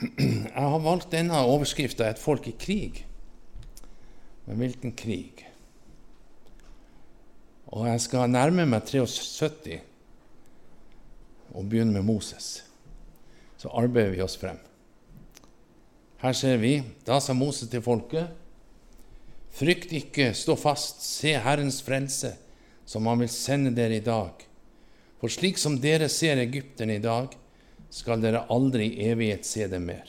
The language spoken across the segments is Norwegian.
Jeg har valgt denne overskrifta 'Et folk i krig'. Men hvilken krig? Og jeg skal nærme meg 73 og begynne med Moses. Så arbeider vi oss frem. Her ser vi da sa Moses til folket.: Frykt ikke, stå fast, se Herrens frelse, som Han vil sende dere i dag. For slik som dere ser egypterne i dag, skal dere aldri i evighet se dem mer.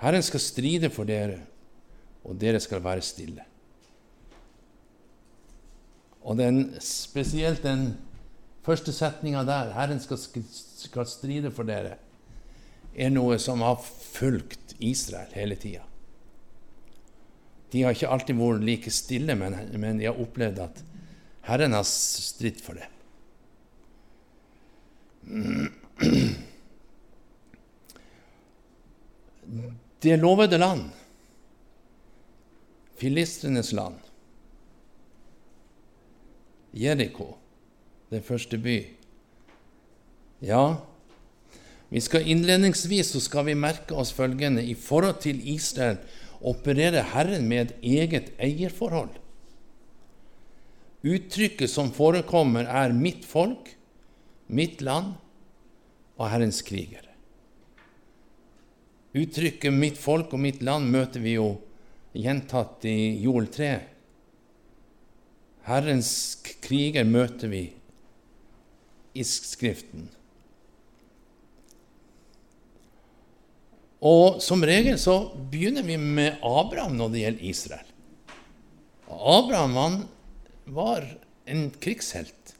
Herren skal stride for dere, og dere skal være stille. Og den, spesielt den første setninga der, 'Herren skal, skal, stride for dere', er noe som har fulgt Israel hele tida. De har ikke alltid vært like stille, men, men de har opplevd at Herren har stridd for dem. Det lovede land, filistrenes land, Jeriko, den første by. Ja, vi skal innledningsvis så skal vi merke oss følgende i forhold til Israel opererer Herren med et eget eierforhold. Uttrykket som forekommer, er 'mitt folk', 'mitt land' og Herrens krigere. Uttrykket 'mitt folk' og 'mitt land' møter vi jo gjentatt i Joel 3. Herrens kriger møter vi i Skriften. Og som regel så begynner vi med Abraham når det gjelder Israel. Abraham han var en krigshelt.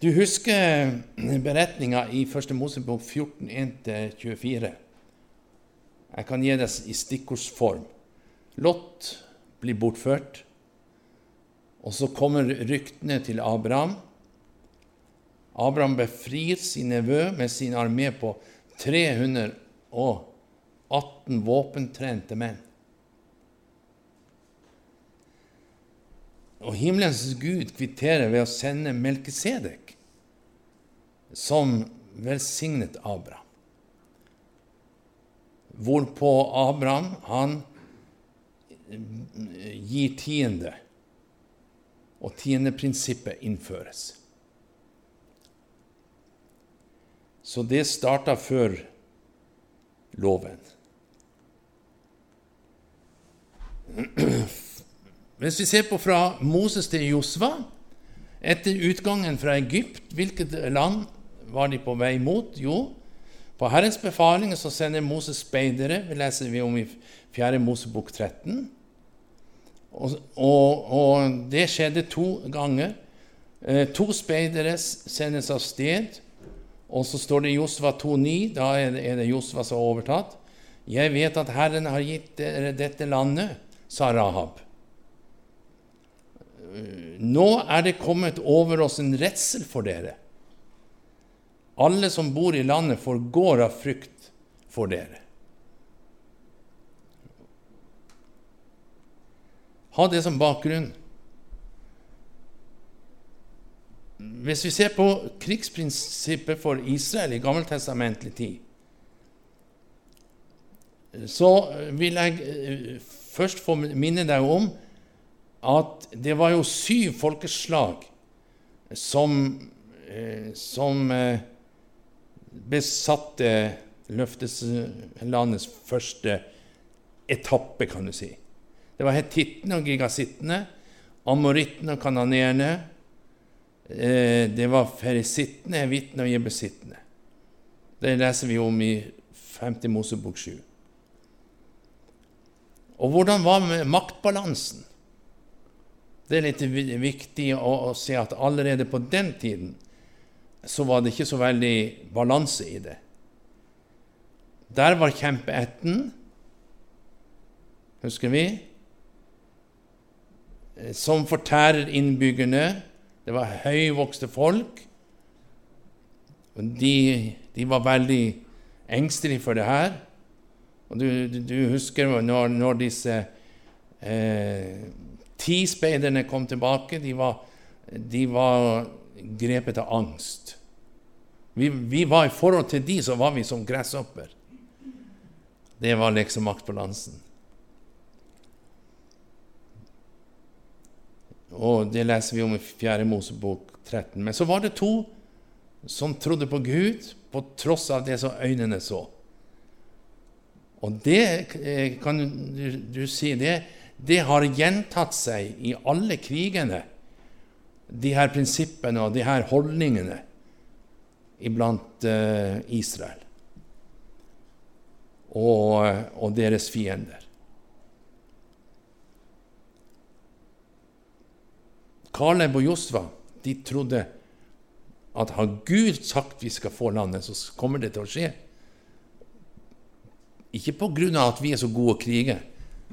Du husker beretninga i 1. Mosebok 14, 1-24. Jeg kan gi det i stikkordsform. Lot blir bortført. Og så kommer ryktene til Abraham. Abraham befrir sin nevø med sin armé på 318 våpentrente menn. Og himmelens Gud kvitterer ved å sende Melkisedek, som velsignet Abraham. Hvorpå Abraham han gir tiende, og tiendeprinsippet innføres. Så det starta før loven. Hvis vi ser på fra Moses til Josva etter utgangen fra Egypt, hvilket land var de på vei mot? Jo, på Herrens befaling så sender Moses speidere. Det leser vi om i 4. Mosebok 13. Og, og, og, det skjedde to ganger. Eh, to speidere sendes av sted og så står det Josva 2,9. Da er det, er det Josva som har overtatt. Jeg vet at Herren har gitt dere dette landet, sa Rahab. Nå er det kommet over oss en redsel for dere. Alle som bor i landet, forgår av frykt for dere. Ha det som bakgrunn. Hvis vi ser på krigsprinsippet for Israel i gammeltestamentlig tid, så vil jeg eh, først få minne deg om at det var jo syv folkeslag som, eh, som eh, besatte løfteslandets første etappe, kan du si. Det var hetittene og gigasittene, amorittene og kanoneerne, Eh, det var ferisittene, hevitene og jebesittene. Det leser vi om i 5. Mosebok 7. Og hvordan var med maktbalansen? Det er litt viktig å, å se at allerede på den tiden så var det ikke så veldig balanse i det. Der var kjempeætten, husker vi, eh, som fortærer innbyggerne det var høyvokste folk. de, de, var veldig engstelige for det her. Og du, du, du husker når, når disse eh, ti speiderne kom tilbake, de var, de var grepet av angst. Vi, vi, var I forhold til de, så var vi som gresshopper. Det var liksom maktbalansen. Og det leser vi om i 4. Mosebok 13. Men så var det to som trodde på Gud på tross av det som øynene så. Og det eh, kan du, du si det, det har gjentatt seg i alle krigene, de her prinsippene og de her holdningene iblant uh, Israel og, og deres fiender. Kaleb og Josva de trodde at har Gud sagt vi skal få landet, så kommer det til å skje. Ikke på grunn av at vi er så gode å krige,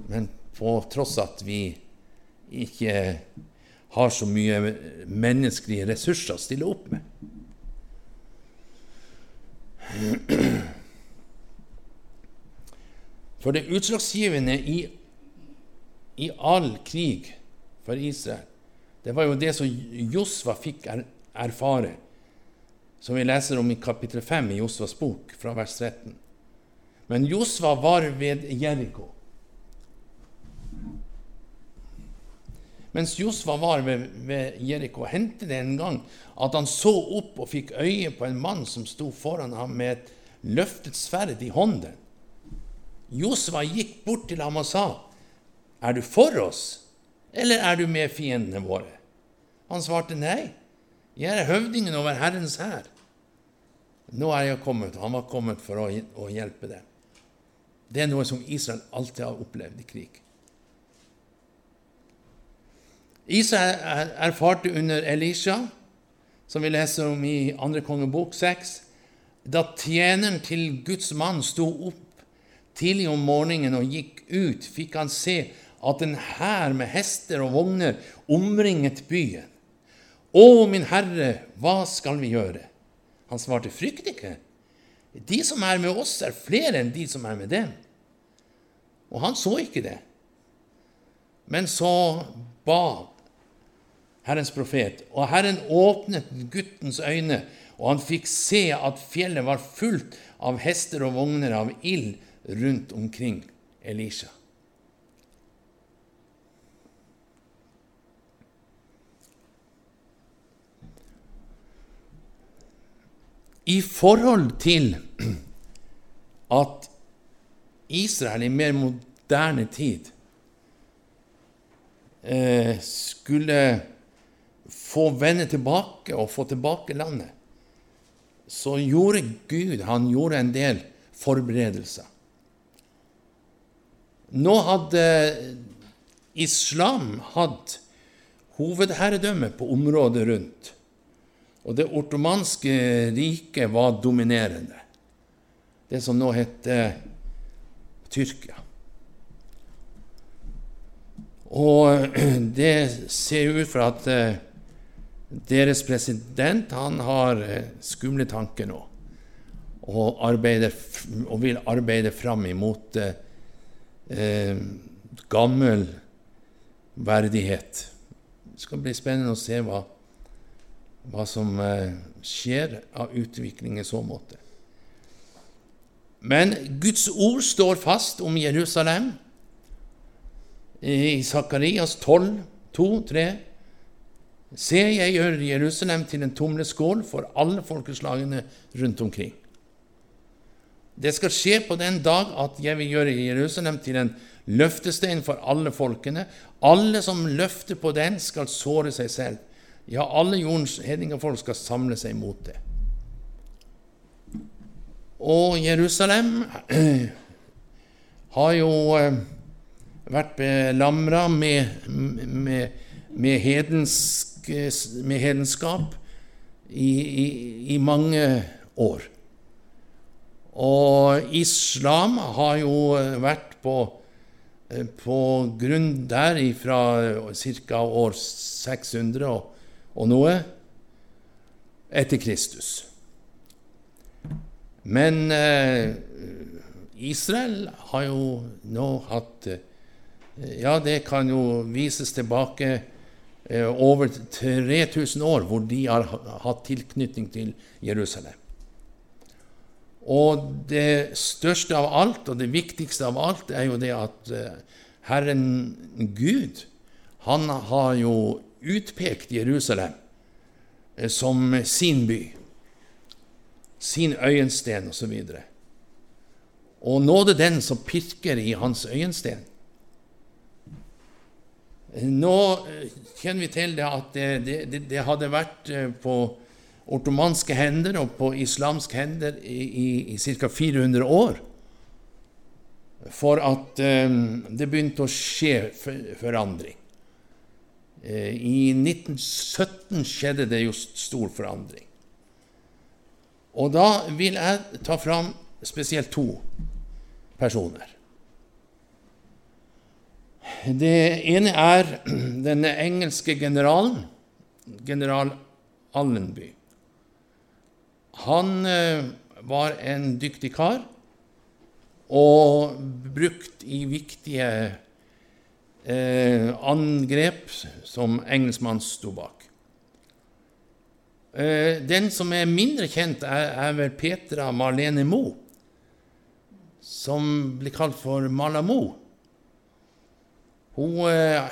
men på tross at vi ikke har så mye menneskelige ressurser å stille opp med. For det utslagsgivende i, i all krig for Israel det var jo det som Josva fikk er, erfare, som vi leser om i kapittel 5 i Josvas bok, fra vers 13. Men Josva var ved Jeriko. Mens Josva var ved, ved Jeriko, hendte det en gang at han så opp og fikk øye på en mann som sto foran ham med et løftet sverd i hånden. Josva gikk bort til ham og sa, 'Er du for oss?' eller er du med fiendene våre? Han svarte nei, jeg er høvdingen over Herrens hær. Nå er jeg kommet, han var kommet for å, å hjelpe dem. Det er noe som Israel alltid har opplevd i krig. Israel erfarte under Elisha, som vi leser om i 2. kongebok 6, da tjeneren til Guds mann sto opp tidlig om morgenen og gikk ut, fikk han se at en hær med hester og vogner omringet byen. Å, min Herre, hva skal vi gjøre? Han svarte, frykt ikke. De som er med oss, er flere enn de som er med dem. Og han så ikke det. Men så ba Herrens profet, og Herren åpnet guttens øyne, og han fikk se at fjellet var fullt av hester og vogner av ild rundt omkring Elisha. I forhold til at Israel i mer moderne tid eh, skulle få vende tilbake og få tilbake landet, så gjorde Gud han gjorde en del forberedelser. Nå hadde islam hatt hovedherredømme på området rundt. Og det ortomanske riket var dominerende. Det som nå heter Tyrkia. Og det ser ut for at eh, deres president han har eh, skumle tanker nå. Og, arbeider, og vil arbeide fram imot eh, eh, gammel verdighet. Det skal bli spennende å se hva hva som eh, skjer av utvikling i så måte. Men Guds ord står fast om Jerusalem i Sakarias 12, 2, 3. Se, jeg gjør Jerusalem til en tumleskål for alle folkeslagene rundt omkring. Det skal skje på den dag at jeg vil gjøre Jerusalem til en løftestein for alle folkene. Alle som løfter på den, skal såre seg selv. Ja, alle jordens hedningefolk skal samle seg mot det. Og Jerusalem har jo eh, vært belamra med, med, med, hedensk, med hedenskap i, i, i, mange år. Og islam har jo vært på, eh, på grunn der fra ca. år 600 og og noe etter Kristus. Men eh, Israel har jo nå hatt eh, Ja, det kan jo vises tilbake eh, over 3000 år hvor de har hatt tilknytning til Jerusalem. Og det største av alt, og det viktigste av alt, er jo det at eh, Herren Gud, han har jo utpekt Jerusalem eh, som sin by, sin øyensten osv. Og, så og nåde den som pirker i hans øyensten. Nå eh, kjenner vi til det at det, det, det hadde vært på ortomanske hender og på islamske hender i, i, i ca. 400 år for at um, det begynte å skje forandring. I 1917 skjedde det jo stor forandring. Og da vil jeg ta fram spesielt to personer. Det ene er denne engelske generalen, general Allenby. Han eh, var en dyktig kar og brukt i viktige eh, angrep som engelskmann sto bak. Eh, den som er mindre kjent, er, er vel Petra Marlene Moe, som blir kalt for Malamo. Hun, eh,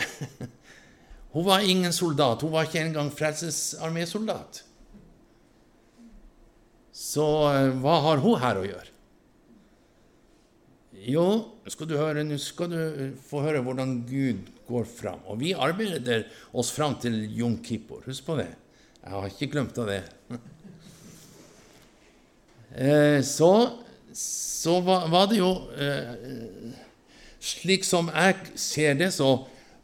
hun var ingen soldat. Hun var ikke engang Frelsesarmésoldat. Så eh, hva har hun her å gjøre? Jo, skal du høre, nå skal du eh, få høre hvordan Gud går fram. Og vi arbeider oss fram til Jom Kippur. Husk på det. Jeg har ikke glemt av det. Så, så var det jo Slik som jeg ser det, så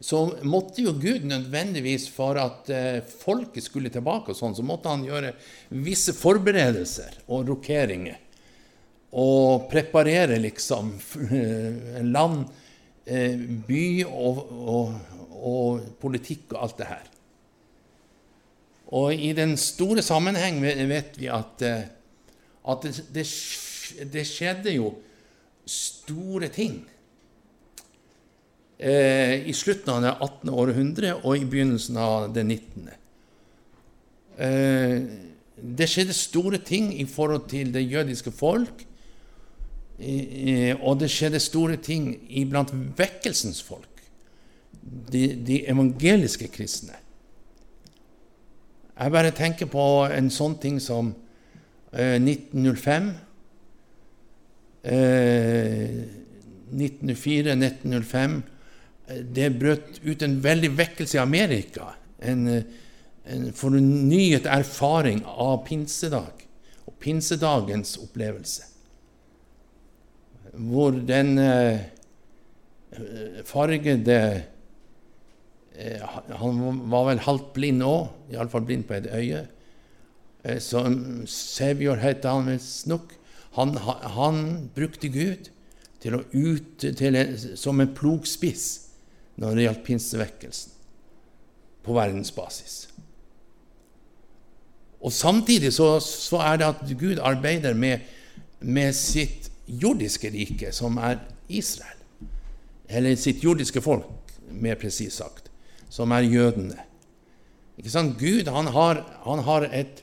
så måtte jo Gud nødvendigvis, for at eh, folket skulle tilbake, og sånn, så måtte han gjøre visse forberedelser og rokeringer. Og preparere liksom land, eh, by og, og, og, politikk og alt det her. Og i den store sammenheng vet vi at, eh, at det, det, det skjedde jo store ting eh, i slutten av det 18. århundre og i begynnelsen av det 19. Eh, det skjedde store ting i forhold til det jødiske folk, eh, og det skjedde store ting iblant vekkelsens folk, de, de evangeliske kristne. Jeg bare tenker på en sånn ting som 1905. Eh, 1904, 1905 det brøt ut en veldig vekkelse i Amerika. En, en fornyet erfaring av pinsedag og pinsedagens opplevelse. Hvor den eh, fargede eh, Han var vel halvt blind òg, iallfall blind på et øye. Som så Savior het han visstnok. Han, han brukte Gud til å ut, til, som en plogspiss når det gjaldt pinsevekkelsen på verdensbasis. Og Samtidig så, så, er det at Gud arbeider med, med, sitt jordiske rike, som er Israel. Eller sitt jordiske folk, mer presist sagt, som er jødene. Ikke sant? Gud han har, han har et,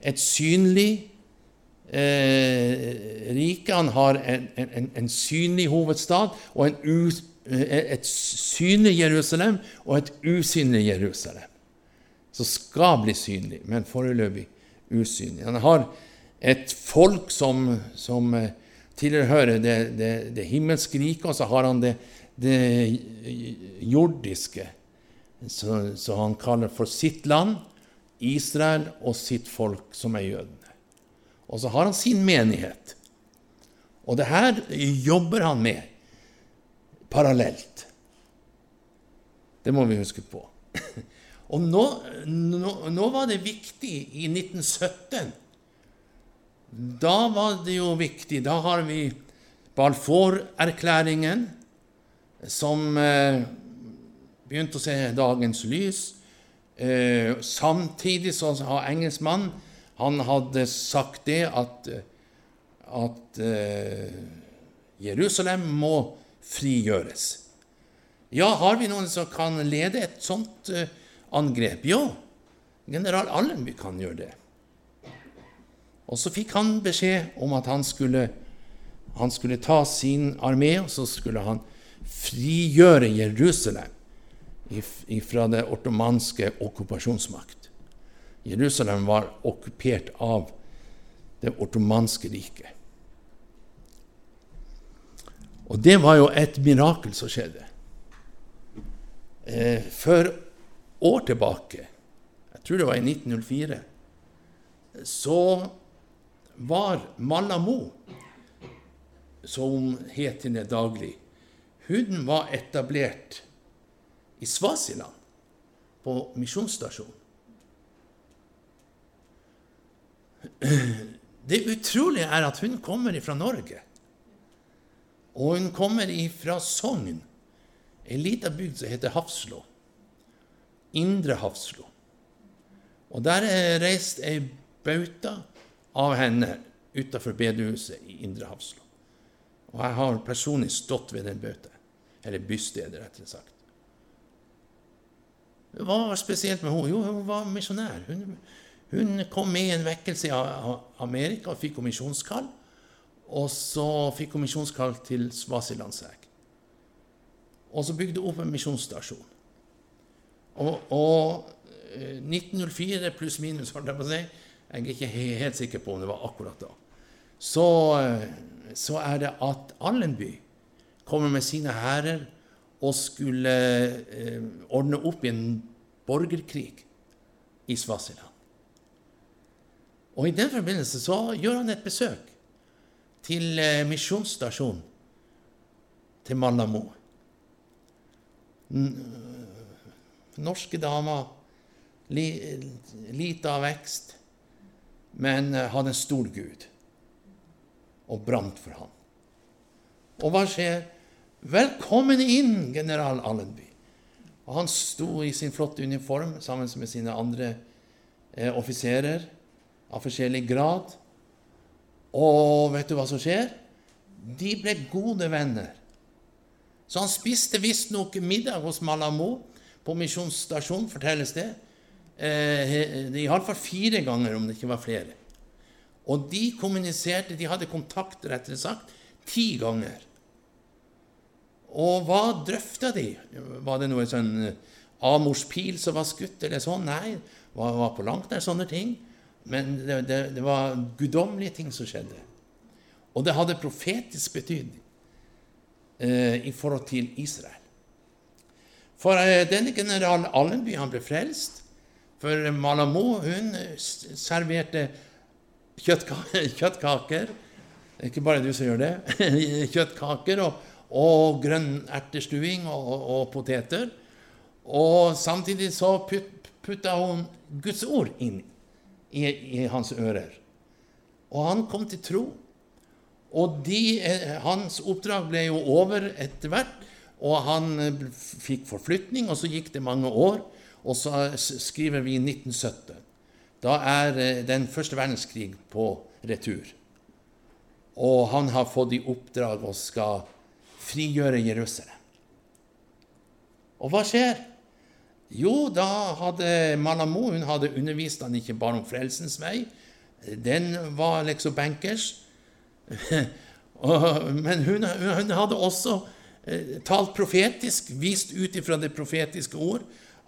et synlig eh, rike. Han har en, en, en, synlig hovedstad og en Eh, et synlig Jerusalem og et usynlig Jerusalem. Som skal bli synlig, men foreløpig usynlig. Han har et folk som, som eh, tilhører det, det, det himmelske riket, og så har han det, det jordiske, som han kaller for sitt land, Israel, og sitt folk, som er jødene. Og så har han sin menighet. Og det her jobber han med parallelt. Det må vi huske på. Og nå, nå, nå, var det viktig i 1917. Da var det jo viktig. Da har vi Balfour-erklæringen, som eh, begynte å se dagens lys. Eh, samtidig så har engelskmann han hadde sagt det at, at eh, Jerusalem må frigjøres. Ja, har vi noen som kan lede et sånt uh, angrep? Ja, general Allenby kan gjøre det. Og så fikk han beskjed om at han skulle, han skulle ta sin armé, og så skulle han frigjøre Jerusalem fra det ottomanske okkupasjonsmakt. Jerusalem var okkupert av det ottomanske riket. Og det var jo et mirakel som skjedde. Eh, for år tilbake, jeg tror det var i 1904, så var Malamo, som het henne daglig, hun var etablert i Svasiland, på misjonsstasjonen. Det utrolige er at hun kommer fra Norge. Og hun kommer fra Sogn, ei lita bygd som heter Hafslo. Indre Hafslo. Og der er reist ei bauta av henne utafor bedehuset i Indre Hafslo. Og jeg har personlig stått ved den bauta. Eller bystedet, rettere sagt. Hva var spesielt med henne? Jo, hun var misjonær. Hun, hun, kom med i en vekkelse i Amerika og fikk misjonskall. Og så fikk hun misjonskall til Svasilandsegg. Og så bygde hun opp en misjonsstasjon. Og, og 1904 eh, pluss minus, holdt jeg på å si, jeg er ikke helt sikker på om det var akkurat da, så, eh, så er det at Allenby kommer med sine hærer og skulle eh, ordne opp i en borgerkrig i Svasiland. Og I den forbindelse så gjør han et besøk til eh, misjonsstasjonen til Malamo. Norske damer, li, lite av vekst, men eh, hadde en stor gud og brant for ham. Og hva skjer? Velkommen inn, general Allenby. Og han sto i sin flotte uniform sammen med sine andre eh, offiserer av forskjellig grad. Og vet du hva som skjer? De ble gode venner. Så han spiste visstnok middag hos Malamo på misjonsstasjonen, fortelles det. Eh, Iallfall fire ganger, om det ikke var flere. Og de kommuniserte, de hadde kontakt, rettere sagt, ti ganger. Og hva drøfta de? Var det noe sånn eh, Amors som var skutt, eller sånn? Nei, var, var på langt nær sånne ting. Men det, det, det, var guddommelige ting som skjedde. Og det hadde profetisk betydning eh, i forhold til Israel. For eh, denne general Allenby han ble frelst. For Malamo hun serverte kjøttkaker. kjøttkaker. Ikke bare du som gjør det. kjøttkaker og og grønn ertestuing og, og, poteter. Og samtidig så put, putta hun Guds ord inn i, i, hans ører. Og han kom til tro. Og de, eh, hans oppdrag ble jo over etter hvert, og han eh, fikk forflytning, og så gikk det mange år. Og så skriver vi 1970. Da er eh, den første verdenskrig på retur. Og han har fått i oppdrag å skal frigjøre Jerusalem. Og hva skjer? Jo, da hadde Malamo hun hadde undervist han ikke bare om frelsens vei. Den var liksom bankers. Men hun, hun, hadde også eh, talt profetisk, vist ut ifra det profetiske ord,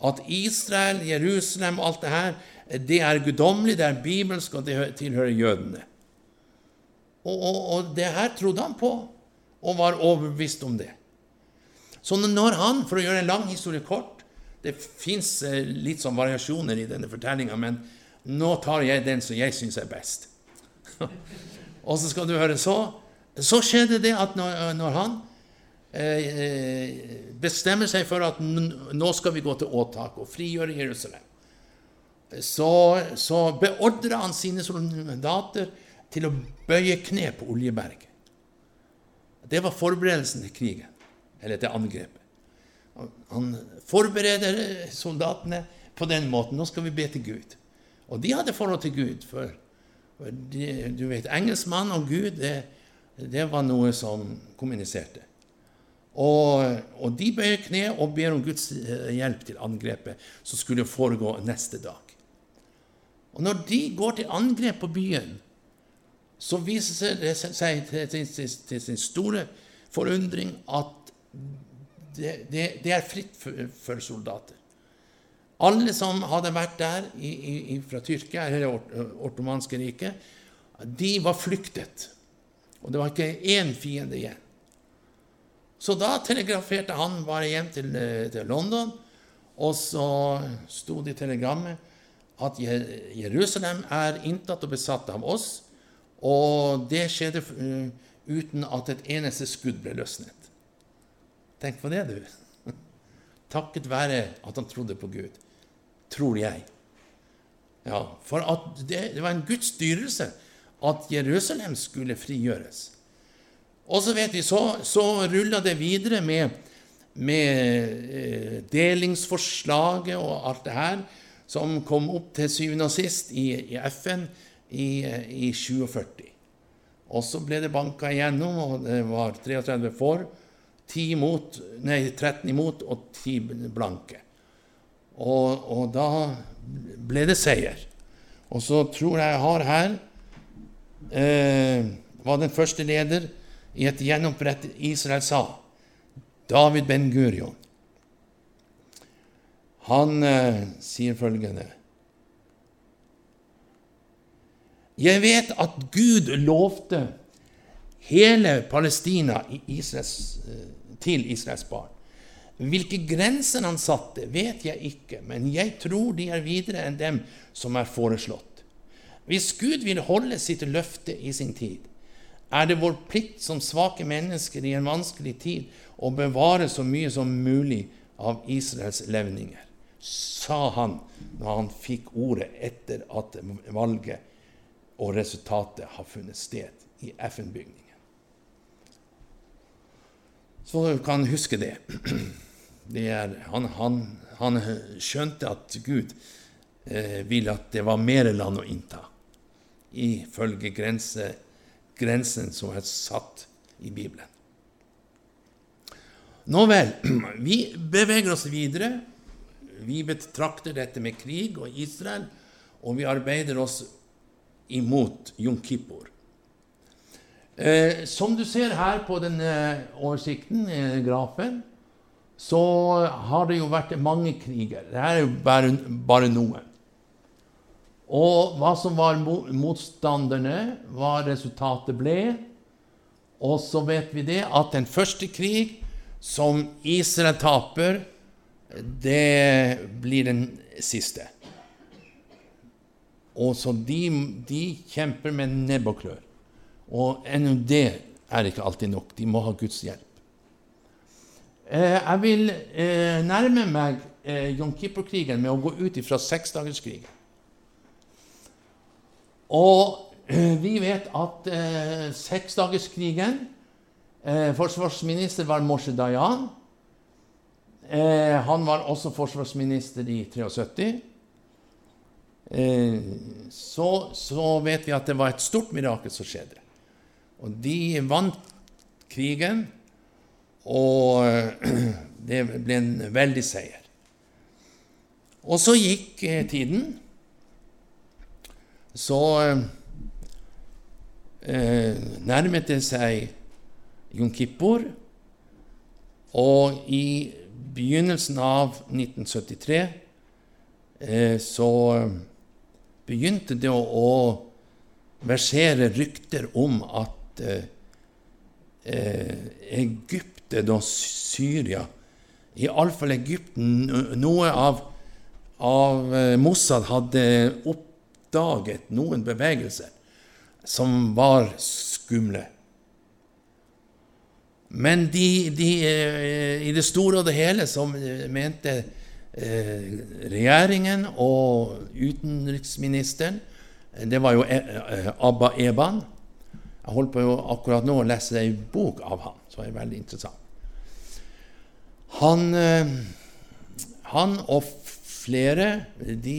at Israel, Jerusalem, alt det her, det er guddommelig, det er bibelsk, og det tilhører jødene. Og, og, og det her trodde han på og var overbevist om det. Så når han, for å gjøre en lang historie kort Det fins eh, litt sånn variasjoner i denne fortellinga, men nå tar jeg den som jeg syns er best. og så skal du høre så Så skjedde det at når, når han eh, bestemmer seg for at nå skal vi gå til åtak og frigjøre Jerusalem, så, så beordrer han sine soldater til å bøye kne på Oljeberget. Det var forberedelsen til krigen, eller til angrepet. Han forbereder soldatene på den måten. Nå skal vi be til Gud. Og de hadde forhold til Gud. For du vet, engelskmann og Gud, det, det, var noe som kommuniserte. Og, og de bøyer kne og ber om Guds eh, hjelp til angrepet som skulle foregå neste dag. Og når de går til angrep på byen, så viser det seg til sin store forundring at det, det, er fritt for, soldater. Alle som hadde vært der i, i, fra Tyrkia, eller det Ortomanske riket, de var flyktet. Og det var ikke én fiende igjen. Så da telegraferte han bare hjem til, til London, og så sto det i telegrammet at Jerusalem er inntatt og besatt av oss, og det skjedde uh, uten at et eneste skudd ble løsnet. Tenk på det, du. Takket være at han trodde på Gud. Tror jeg. Ja, For det, det var en Guds styrelse at Jerusalem skulle frigjøres. Og så vet vi, så, så rulla det videre med, med eh, delingsforslaget og alt det her som kom opp til syvende og sist i, i FN i, i 47. Og så ble det banka igjennom, og det var 33 for, 10 mot, nei, 13 imot og 10 blanke. Og, og, da ble det seier. Og så tror jeg jeg har her eh, var den første leder i et gjenopprettet Israel sa, David Ben Gurion. Han eh, sier følgende Jeg vet at Gud lovte hele Palestina i Israels, eh, til Israels barn. Hvilke grenser han satte, vet jeg ikke, men jeg tror de er videre enn dem som er foreslått. Hvis Gud vil holde sitt løfte i sin tid, er det vår plikt som svake mennesker i en vanskelig tid å bevare så mye som mulig av Israels levninger sa han når han fikk ordet etter at valget og resultatet har funnet sted i FN-bygningen. Så kan huske det. det er, han, han, han, skjønte at Gud eh, ville at det var mer land å innta, ifølge grense, grensen som er satt i Bibelen. Nå vel, vi beveger oss videre vi betrakter dette med krig og Israel, og vi arbeider oss imot Jom Kippur. Eh, som du ser her på denne oversikten, eh, grafen, så har det jo vært mange kriger. Dette er jo bare, bare noen. Og hva som var motstanderne, hva resultatet ble. Og så vet vi det at den første krig som Israel taper, det blir den siste. Og så de, de kjemper med nebb og klør. Og ennå det er ikke alltid nok. De må ha Guds hjelp. Eh, jeg vil eh, nærme meg John Jom Kippur-krigen med å gå ut fra seksdagerskrigen. Og eh, vi vet at eh, seksdagerskrigen eh, Forsvarsminister var Moshe Dayan. Eh, han var også forsvarsminister i 73. Eh, så, så, vet vi at det var et stort mirakel som skjedde. Og de vant krigen, og det ble en veldig seier. Og så gikk eh, tiden. Så eh, nærmet det seg Jon Kippur, og i begynnelsen av 1973 eh, så begynte det å, å versere rykter om at eh, eh Egypten og Syria, iallfall Egypten, noe av, av eh, Mossad hadde oppdaget noen bevegelser som var skumle. Men de, de, i det store og det hele så mente regjeringen og utenriksministeren Det var jo Abba Eban. Jeg holder på akkurat nå å lese ei bok av han, som er veldig interessant. Han, han og flere de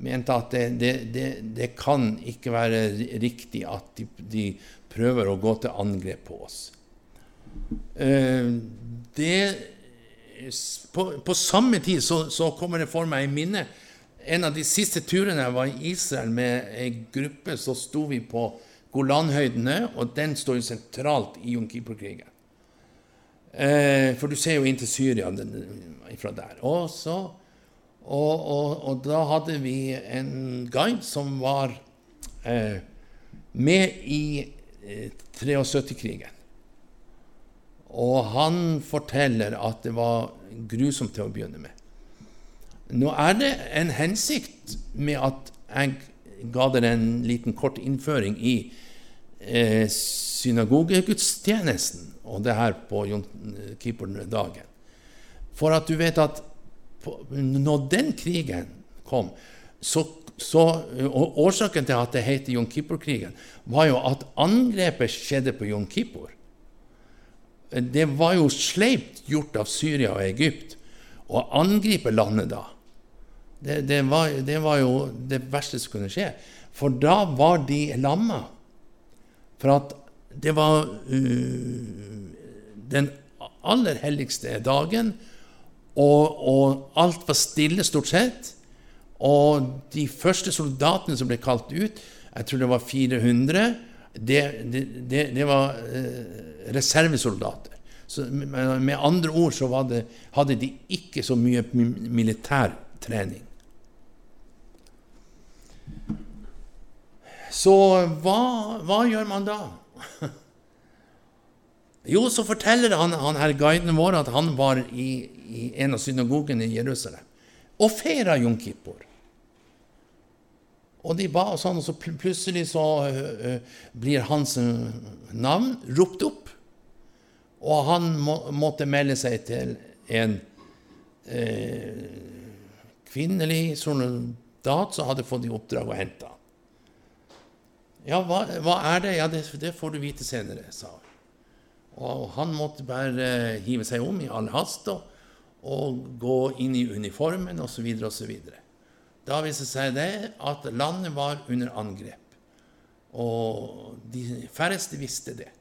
mente at det, det, det, det, kan ikke være riktig at de, de prøver å gå til angrep på oss. Eh, det, på, på, samme tid så, så, kommer det for meg i minne en av de siste turene jeg var i Israel med ei gruppe, så sto vi på Golanhøydene, og den står jo sentralt i Jom Kippur-krigen. Eh, for du ser jo inn til Syria fra der. Og, så, og, og, og, da hadde vi en guide som var eh, med i eh, 73-krigen. Og han forteller at det var grusomt til å begynne med. Nå er det en hensikt med at jeg ga dere en liten kort innføring i eh, synagogegudstjenesten, og det her på Jon Kippur-dagen. For at du vet at når den krigen kom, så, så, og Årsaken til at det heter Jon Kippur-krigen, var jo at angrepet skjedde på Jon Kippur. Det var jo sleipt gjort av Syria og Egypt å angripe landet da. Det, det, var, det, var, jo det verste som kunne skje. For da var de lamma. For at det var uh, den aller helligste dagen, og, og, alt var stille stort sett. Og de første soldatene som ble kalt ut, jeg tror det var 400, det, det var uh, reservesoldater. Så med, med andre ord så hadde de ikke så mye militær trening. Så hva, hva gjør man da? Jo, så forteller han, han her guiden vår at han var i, i en av synagogene i Jerusalem og feira Jom Kippur. Og de ba og sånn, og så plutselig så blir hans navn ropt opp. Og han må, måtte melde seg til en uh, kvinnelig soldat som hadde fått i oppdrag å hente ham. Ja, hva, hva, er det? Ja, det, det, får du vite senere, sa hun. Og han måtte bare hive seg om i all hast og, og gå inn i uniformen osv. osv. Da viste seg det at landet var under angrep. Og de færreste visste det.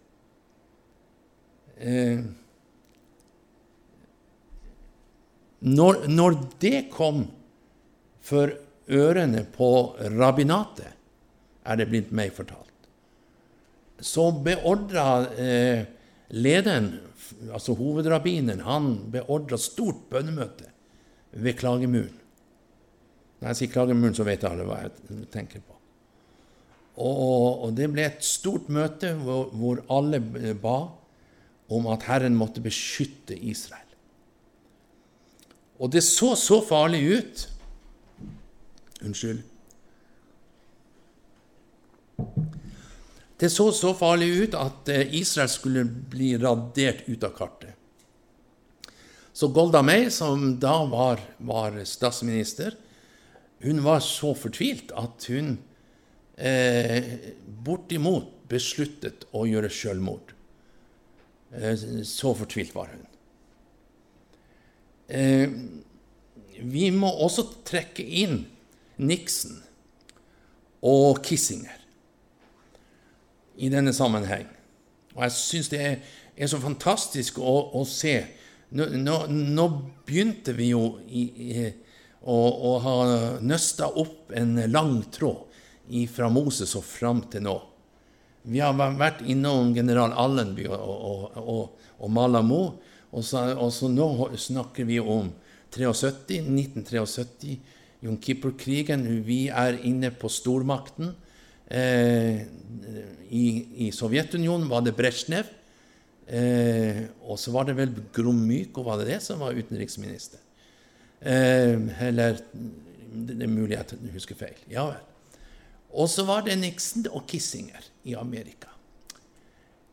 Eh, når, når det kom for ørene på rabbinatet, er det blitt meg fortalt. Så beordra eh, lederen, altså hovedrabbineren, han beordra stort bønnemøte ved klagemuren. Når jeg sier klagemuren, så vet alle hva jeg tenker på. Og, og det ble et stort møte hvor, hvor alle ba om at Herren måtte beskytte Israel. Og det så så farlig ut Unnskyld. Det så så farlig ut at eh, Israel skulle bli radert ut av kartet. Så Golda Meir, som da var, var statsminister, hun var så fortvilt at hun eh, bortimot besluttet å gjøre selvmord. Eh, så fortvilt var hun. Eh, vi må også trekke inn Nixon og Kissinger i denne sammenheng. Og jeg syns det er, er, så fantastisk å, å se. Nå, nå, nå, begynte vi jo i, i, å, å, ha nøsta opp en lang tråd fra Moses og fram til nå. Vi har vært innom general Allenby og, og, og, og Malamo, og så, og så nå snakker vi om 73, 1973, Jon Kippur-krigen. Vi er inne på stormakten. Eh, i, i, Sovjetunionen var det Brezjnev. Eh, og så var det vel Gromyko var det det som var utenriksminister. Eh, eller Det er mulig jeg husker feil. Ja vel. Og så var det Nixon og Kissinger i Amerika.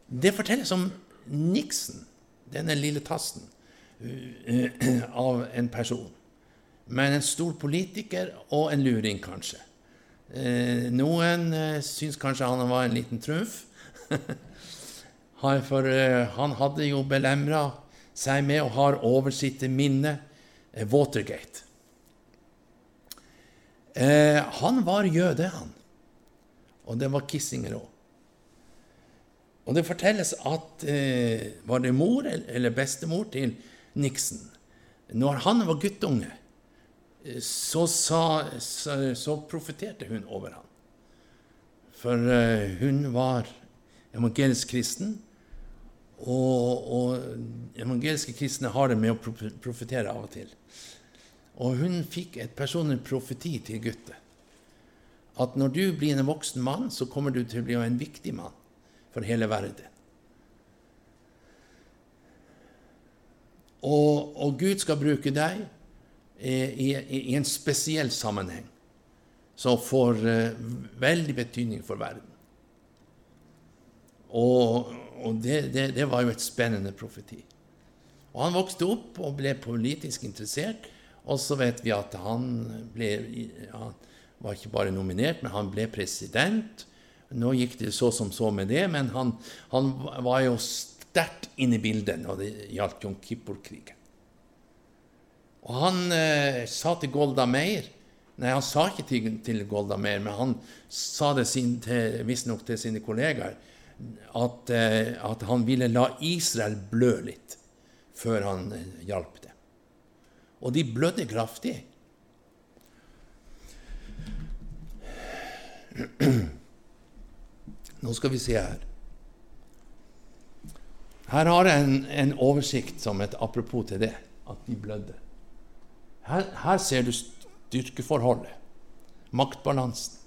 Det fortelles om Nixon, denne lille tassen, uh, av en person. Men en stor politiker og en luring, kanskje. Eh, noen eh, syns kanskje han var en liten trumf. For eh, han hadde jo belemra seg med og har over sitt minne eh, Watergate. Han var jøde, han. Og det var Kissinger òg. Og det fortelles at eh, var det mor eller bestemor til Nixon Når han var guttunge, så, sa, så, så profeterte hun over ham. For uh, hun var evangelisk kristen. Og, og evangeliske kristne har det med å profetere av og til. Og hun fikk et personlig profeti til guttet. At når du blir en voksen mann, så kommer du til å bli en viktig mann for hele verden. Og, og Gud skal bruke deg i, i, en spesiell sammenheng som får uh, veldig betydning for verden. Og, og det, det, det, var jo et spennende profeti. Og Han vokste opp og ble politisk interessert. Og så vet vi at han ble Han var ikke bare nominert, men han ble president. Nå gikk det så som så med det, men han, han var jo sterkt inne i bildet når det gjaldt Jom Kippur-krigen. Og han eh, sa til Golda Meir Nei, han sa ikke til, til Golda Meir, men han sa det visstnok til sine kollegaer at, eh, at, han ville la Israel blø litt før han eh, hjalp det. Og de blødde kraftig. Nå skal vi se her. Her har jeg en, en oversikt som et apropos til det, at de blødde. Her, her ser du styrkeforholdet, maktbalansen.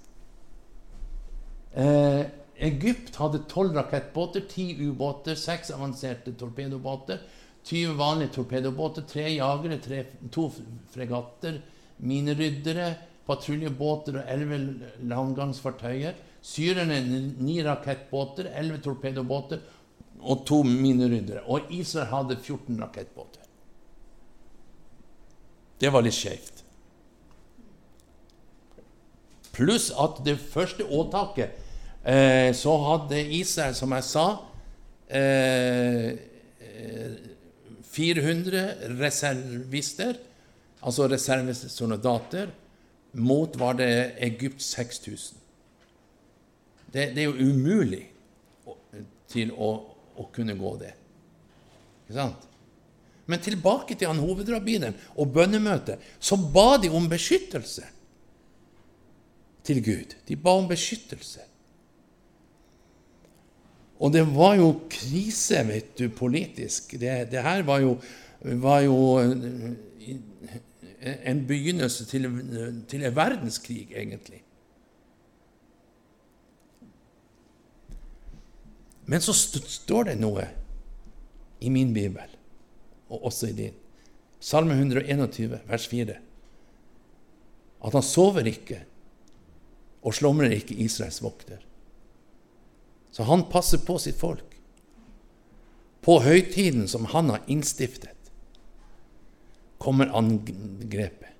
Eh, Egypt hadde tolv rakettbåter, ti ubåter, seks avanserte torpedobåter, 20 vanlige torpedobåter, tre jagere, tre, to fregatter, mineryddere, patruljebåter og elleve landgangsfartøyer. Syrerne ni rakettbåter, elleve torpedobåter og to mineryddere. Og Israel hadde 14 rakettbåter. Det var litt skjevt. Pluss at det første åtaket Eh, så hadde Israel, som jeg sa, eh, 400 reservister, altså reservesoldater, mot var det Egypt 6000. Det, det, er jo umulig til å, å kunne gå det. Ikke sant? Men tilbake til han hovedrabbineren og bønnemøtet. Så ba de om beskyttelse til Gud. De ba om beskyttelse. Og det var jo krise, vet du, politisk. Det, det her var jo, var jo, en begynnelse til, til en verdenskrig, egentlig. Men så står det noe i min bibel, og også i din. Salme 121, vers 4. At han sover ikke og slumrer ikke Israels vokter. Så han passer på sitt folk. På høytiden som han har innstiftet, kommer angrepet.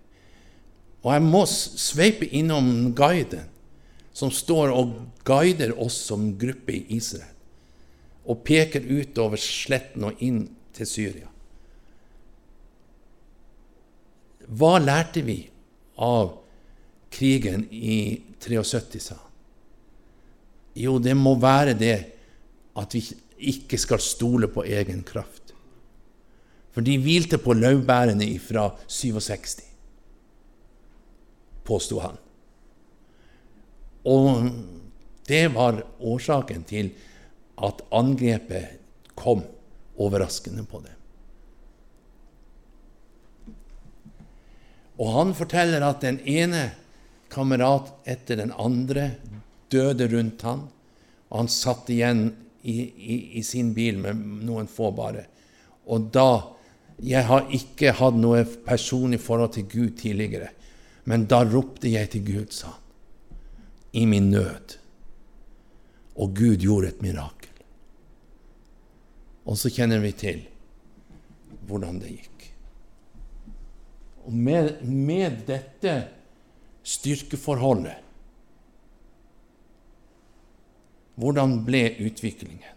Og jeg må sveipe innom guiden, som står og guider oss som gruppe i Israel, og peker utover sletten og inn til Syria. Hva lærte vi av krigen i 73, sa? Jo, det må være det at vi ikke skal stole på egen kraft. For de hvilte på laurbærene fra 67, påsto han. Og det var årsaken til at angrepet kom overraskende på dem. Og han forteller at den ene kamerat etter den andre døde rundt han, og han satt igjen i, i, i sin bil med noen få bare. Og da Jeg har ikke hatt noe personlig forhold til Gud tidligere, men da ropte jeg til Gud, sa han, i min nød. Og Gud gjorde et mirakel. Og så kjenner vi til hvordan det gikk. Og med, med dette styrkeforholdet Hvordan ble utviklingen?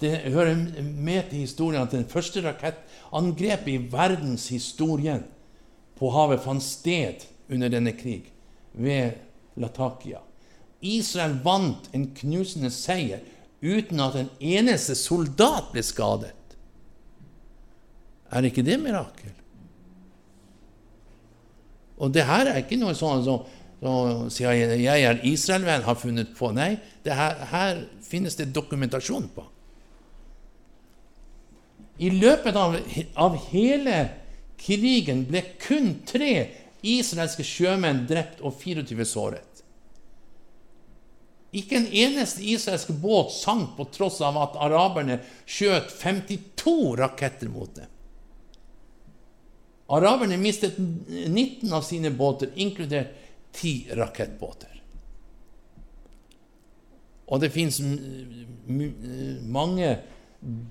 Det hører med til historien at det første rakettangrepet i verdenshistorien på havet fant sted under denne krig, ved Latakia. Israel vant en knusende seier uten at en eneste soldat ble skadet. Er ikke det mirakel? Og det her er ikke noe sånn som så siden jeg er Israel-venn, har funnet på. Nei, her, her, finnes det dokumentasjon på. I løpet av, av hele krigen ble kun tre israelske sjømenn drept og 24 såret. Ikke en eneste israelsk båt sank på tross av at araberne skjøt 52 raketter mot dem. Araberne mistet 19 av sine båter, inkludert 10 rakettbåter. Og det fins mange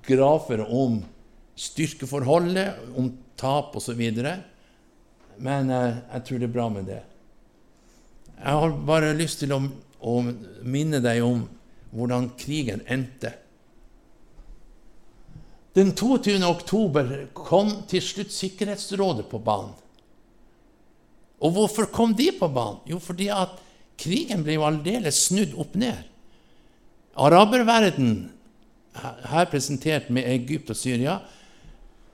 grafer om styrkeforholdet, om tap osv. Men eh, jeg tror det er bra med det. Jeg har bare lyst til å, å minne deg om hvordan krigen endte. Den 22. oktober kom til slutt Sikkerhetsrådet på banen. Og hvorfor kom de på banen? Jo, fordi at krigen ble jo aldeles snudd opp ned. Araberverden, her presentert med Egypt og Syria,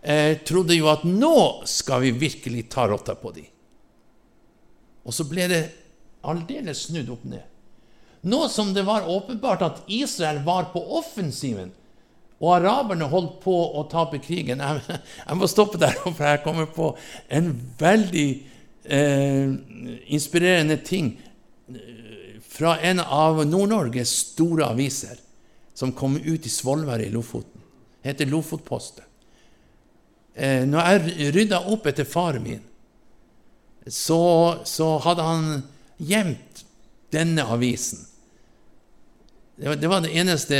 eh, trodde jo at nå skal vi virkelig ta rotta på dem. Og så ble det aldeles snudd opp ned. Nå som det var åpenbart at Israel var på offensiven, og araberne holdt på å tape krigen Jeg, jeg må stoppe der, for jeg kommer på en veldig eh, inspirerende ting eh, fra en av Nord-Norges store aviser som kom ut i Svolvær i Lofoten. Det heter Lofotposten. Eh, når jeg rydda opp etter faren min, så, så hadde han gjemt denne avisen. Det var, det eneste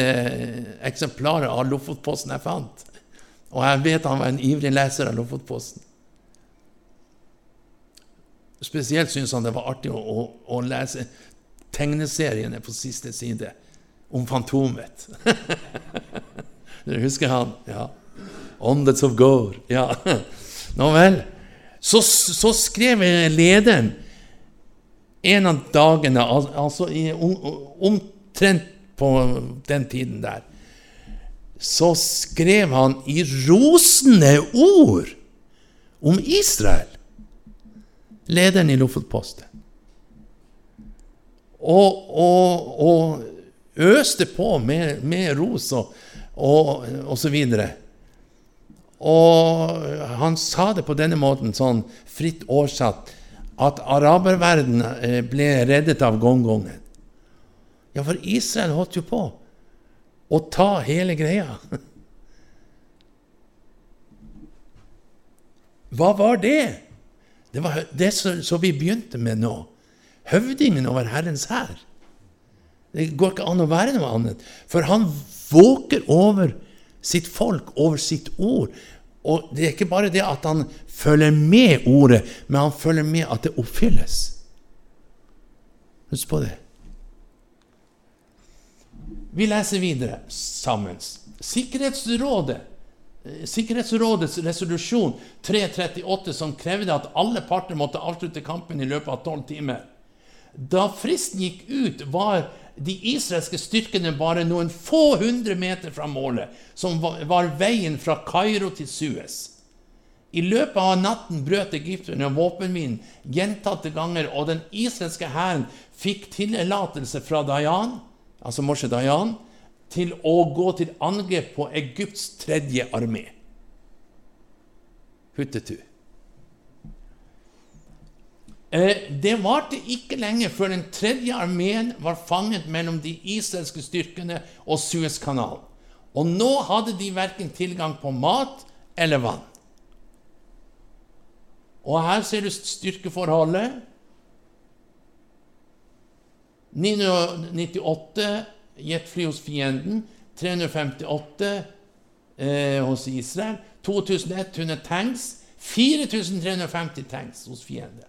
eksemplaret av Lofotposten jeg fant. Og jeg vet han var en ivrig leser av Lofotposten. Spesielt syntes han det var artig å, å, å lese tegneseriene på siste side om Fantomet. Dere husker han? Ja. Åndets of Gore. Ja. Nå vel. Så, så skrev lederen en av dagene, altså omtrent på den tiden der, så skrev han i rosende ord om Israel lederen i Lofotposten. Og, og, og, øste på med, med ros og, og, og så videre. Og han sa det på denne måten, sånn fritt oversatt, at araberverdenen eh, ble reddet av gongongen. Ja, for Israel holdt jo på å ta hele greia. Hva var det? Det var det som vi begynte med nå. Høvdingen over Herrens hær. Det går ikke an å være noe annet. For han våker over sitt folk, over sitt ord. Og det er ikke bare det at han følger med ordet, men han følger med at det oppfylles. Husk på det. Vi leser videre sammen. Sikkerhetsrådet Eh, Sikkerhetsrådets resolusjon 338, som krevde at alle parter måtte avslutte kampen i løpet av tolv timer. Da fristen gikk ut, var de israelske styrkene bare noen få hundre meter fra målet, som var veien fra Kairo til Suez. I løpet av natten brøt egypterne våpenhvilen gjentatte ganger, og den israelske hæren fikk tillatelse fra Dayan, altså Moshe Dayan, til å gå til angrep på Egypts tredje armé. Huttetu. Eh, det varte ikke lenge før den tredje armeen var fanget mellom de israelske styrkene og Suezkanalen. Og nå hadde de verken tilgang på mat eller vann. Og her ser du styrkeforholdet. 998 jetfly hos fienden, 358 eh, hos Israel, 2100 tanks, 4350 tanks hos fienden.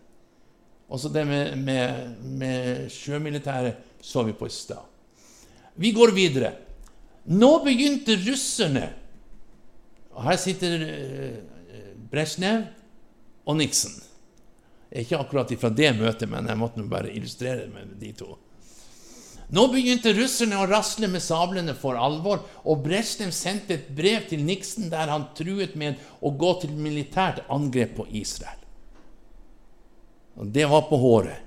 Også det med, med, med sjømilitæret så vi på i stad. Vi går videre. Nå begynte russerne og Her sitter eh, Brezjnev og Nixon. Ikke akkurat fra det møtet, men jeg måtte bare illustrere det med de to. Nå begynte russerne å rasle med sablene for alvor, og Brezjnev sendte et brev til Nixon der han truet med å gå til militært angrep på Israel. Og det var på håret.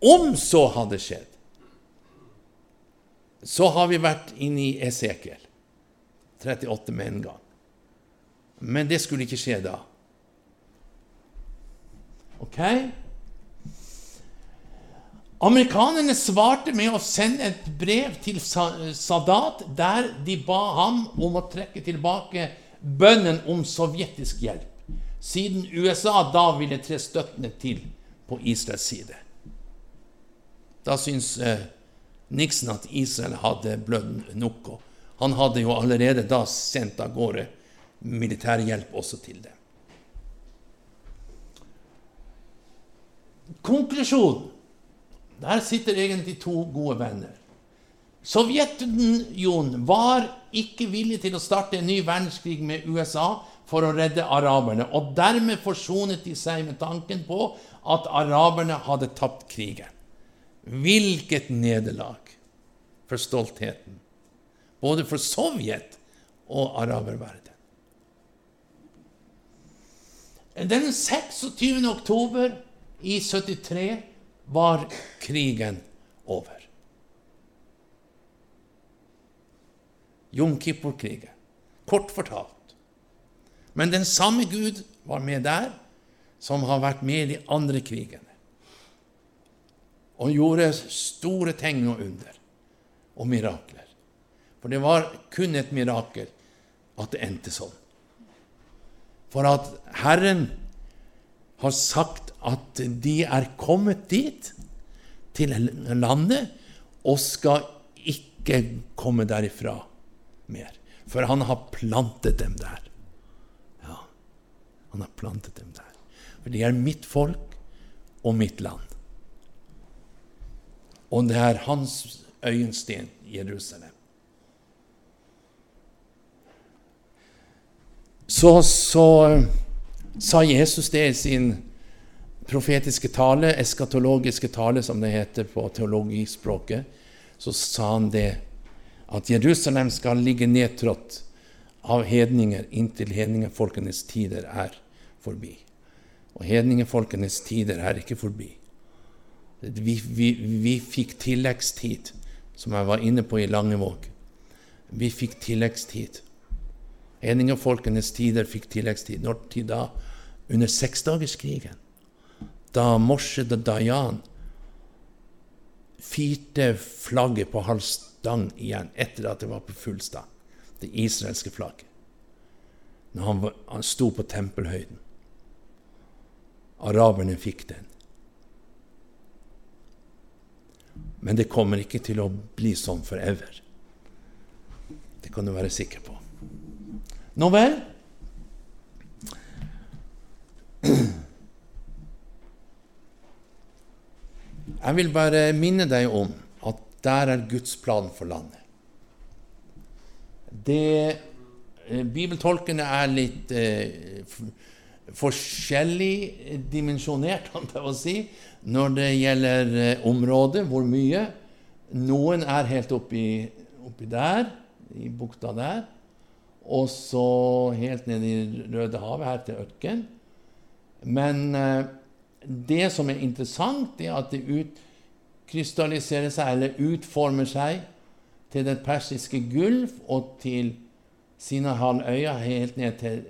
Om så hadde skjedd, så har vi vært inne i Esekiel 38 med en gang. Men det skulle ikke skje da. Ok? Amerikanerne svarte med å sende et brev til Sadat der de ba ham om å trekke tilbake bønnen om sovjetisk hjelp, siden USA da ville tre støttende til på Israels side. Da syns eh, Nixon at Israel hadde blødd nok. Han hadde jo allerede da sendt av gårde militær hjelp også til dem. Konklusjon. Der sitter egentlig to gode venner. Sovjetunionen var ikke villig til å starte en ny verdenskrig med USA for å redde araberne, og dermed forsonet de seg med tanken på at araberne hadde tapt krigen. Hvilket nederlag for stoltheten, både for Sovjet og araberverden. Den 26. oktober i 73 var krigen over. Jom Kippur-krigen. Kort fortalt. Men den samme Gud var med der som har vært med i de andre krigene. Og gjorde store tegn og under og mirakler. For det var kun et mirakel at det endte sånn. For at Herren har sagt at de er kommet dit, til landet, og skal ikke komme derifra mer. For han har plantet dem der. Ja, han har plantet dem der. For de er mitt folk og mitt land. Og det er hans øyensten, Jerusalem. Så, så sa Jesus det i sin profetiske tale, eskatologiske tale, som det heter på teologispråket. Så sa han det at Jerusalem skal ligge nedtrådt av hedninger inntil hedningefolkenes tider er forbi. Og hedningefolkenes tider er ikke forbi. Vi, vi, vi fikk tilleggstid, som jeg var inne på i Langevåg. Vi fikk tilleggstid. Hedningefolkenes tider fikk tilleggstid. Når tid da? Under seksdagerskrigen. Da Morshed Dayan firte flagget på halv stang igjen etter at det var på full stang. Det israelske flagget. Når han, han sto på tempelhøyden. Araberne fikk den. Men det kommer ikke til å bli sånn forever. Det kan du være sikker på. Nå vel? Jeg vil bare minne deg om at der er Guds plan for landet. Det eh, Bibeltolkene er litt eh, forskjellig dimensjonert, kan jeg si, når det gjelder eh, området, hvor mye. Noen er helt oppi, oppi der, i bukta der, og så helt ned i Rødehavet, her til ørken. Men eh, det som er interessant, er at det utkrystalliserer seg, eller utformer seg, til det persiske gulv og til Sinahalvøya helt ned til,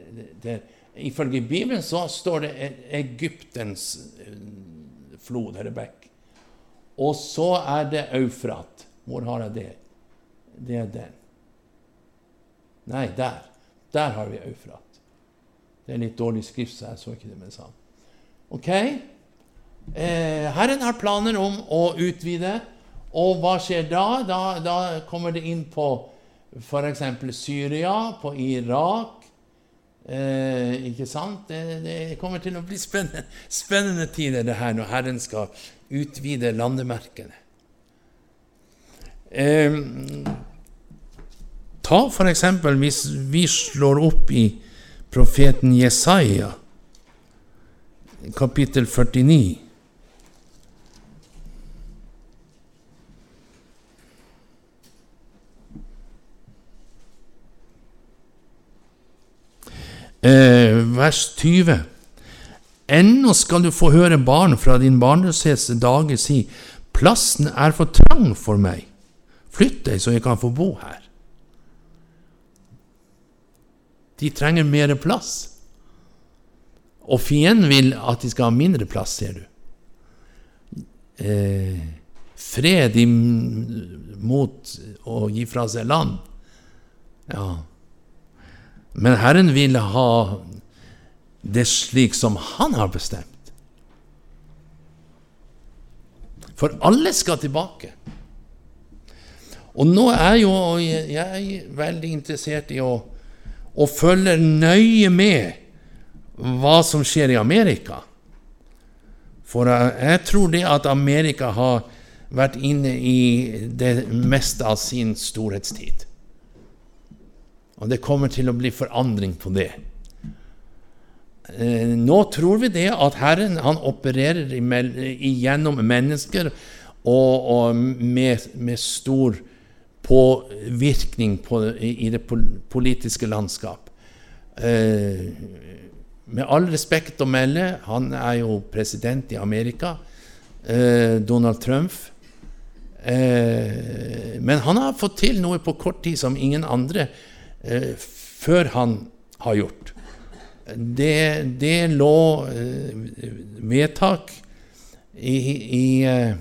til Ifølge Bibelen så står det Egyptens eh, flod, eller bekk. Og så er det Eufrat. Hvor har jeg det? Det er den. Nei, der. Der har vi Eufrat. Det er litt dårlig skrift, så jeg så ikke det med det samme. Ok? Eh, Herren har planer om å utvide. Og hva skjer da? Da, da kommer det inn på f.eks. Syria, på Irak, Eh, ikke sant? Det, det, kommer til å bli spennende, spennende tider det her når Herren skal utvide landemerkene. Eh, ta eksempel hvis vi slår opp i profeten Jesaja, kapittel 49. eh, vers 20. Ennå skal du få høre barn fra din barnløshets dager si, plassen er for trang for meg, flytt deg så jeg kan få bo her. De trenger mer plass. Og fienden vil at de skal ha mindre plass, ser du. Eh, fred mot å gi fra seg land. Ja. Men Herren vil ha det slik som Han har bestemt. For alle skal tilbake. Og nå er jo jeg veldig interessert i å, å følge nøye med hva som skjer i Amerika. For jeg, jeg tror det at Amerika har vært inne i det meste av sin storhetstid. Og det kommer til å bli forandring på det. Eh, nå tror vi det at Herren han opererer gjennom mennesker og, og med, med, stor påvirkning på, i, det politiske landskap. Eh, med all respekt å melde, han er jo president i Amerika, eh, Donald Trump. Eh, men han har fått til noe på kort tid som ingen andre eh, før han har gjort. Det, det lå eh, vedtak i, i, eh,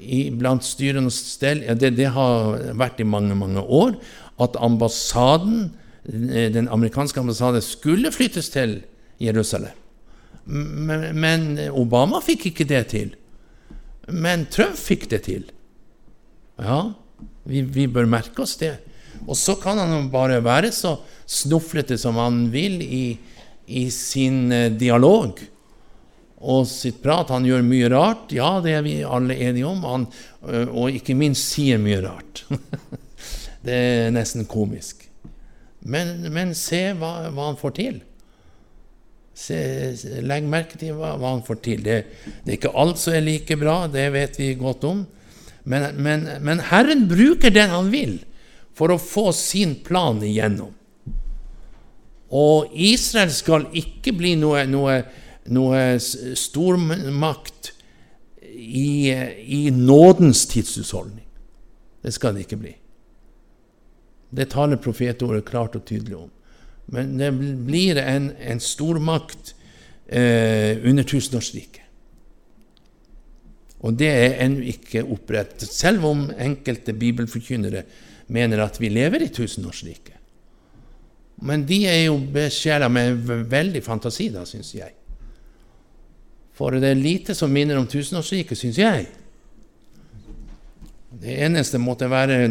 i, blant styrende stell ja, det, det, har vært i mange, mange år at ambassaden, den amerikanske ambassaden skulle flyttes til Jerusalem. Men, Obama fikk ikke det til. Men Trump fikk det til. Ja, vi, vi bør merke oss det. Og så kan han bare være så snuflete som han vil i, i sin eh, dialog og sitt prat. Han gjør mye rart, ja, det er vi alle enige om, han, og ikke minst sier mye rart. det er nesten komisk. Men, men se hva, hva, han får til. Se, legg merke til hva, hva han får til. Det, det, er ikke alt som er like bra, det vet vi godt om. Men, men, men Herren bruker den han vil for å få sin plan igjennom. Og Israel skal ikke bli noe, noe, noe stormakt i, i, nådens tidsutholdning. Det skal det ikke bli. Det taler profetordet klart og tydelig om. Men det blir en, en stormakt eh, under tusenårsriket. Og det er ennå ikke opprettet, selv om enkelte bibelforkynnere mener at vi lever i tusenårsriket. Men de er jo besjela med veldig fantasi, da, syns jeg. For det er lite som minner om tusenårsriket, syns jeg. Det eneste måtte være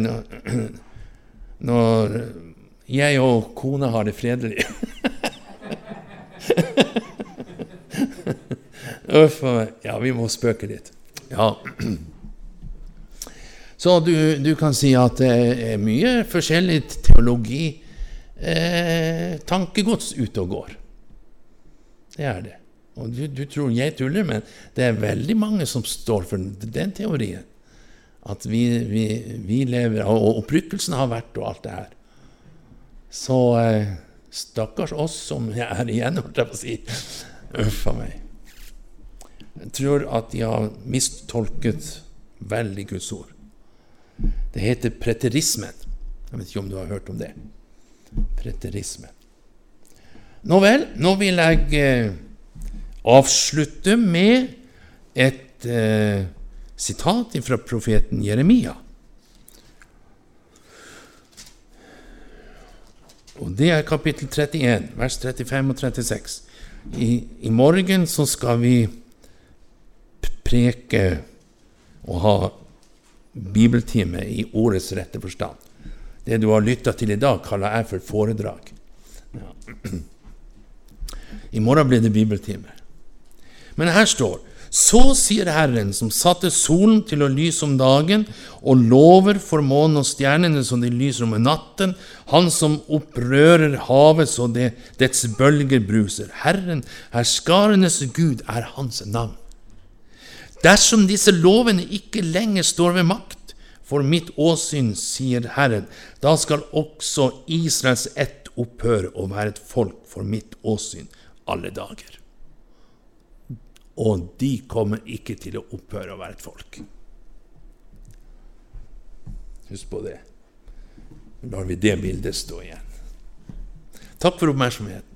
når jeg og kona har det fredelig. Uff a meg. Ja, vi må spøke litt. Ja. Så du, du, kan si at det er mye forskjellig teologi, eh, tankegods, ute og går. Det er det. Og du, du, tror jeg tuller, men det er veldig mange som står for den teorien. At vi, vi, vi lever Og opprykkelsen har vært, og alt det her. Så eh, stakkars oss som er igjen, holdt jeg på å si. Uff a meg. Jeg tror at de har mistolket veldig Guds ord. Det heter preterismen. Jeg vet ikke om du har hørt om det. Preterismen. Nå vel, nå vil jeg eh, avslutte med et eh, sitat fra profeten Jeremia. Og Det er kapittel 31, vers 35 og 36. I, i morgen så skal vi preke og ha bibeltime i ordets rette forstand. Det du har lytta til i dag, kaller jeg for foredrag. Ja. I morgen blir det bibeltime. Men her står så sier Herren, som satte solen til å lyse om dagen, og lover for månen og stjernene som de lyser om natten, Han som opprører havet så det, dets bølger bruser. Herren, herskarenes Gud, er Hans navn. Dersom disse lovene ikke lenger står ved makt for mitt åsyn, sier Herren, da skal også Israels ett opphøre å være et folk for mitt åsyn alle dager. Og de kommer ikke til å opphøre å være et folk. Husk på det. Lar vi det bildet stå igjen. Takk for oppmerksomheten.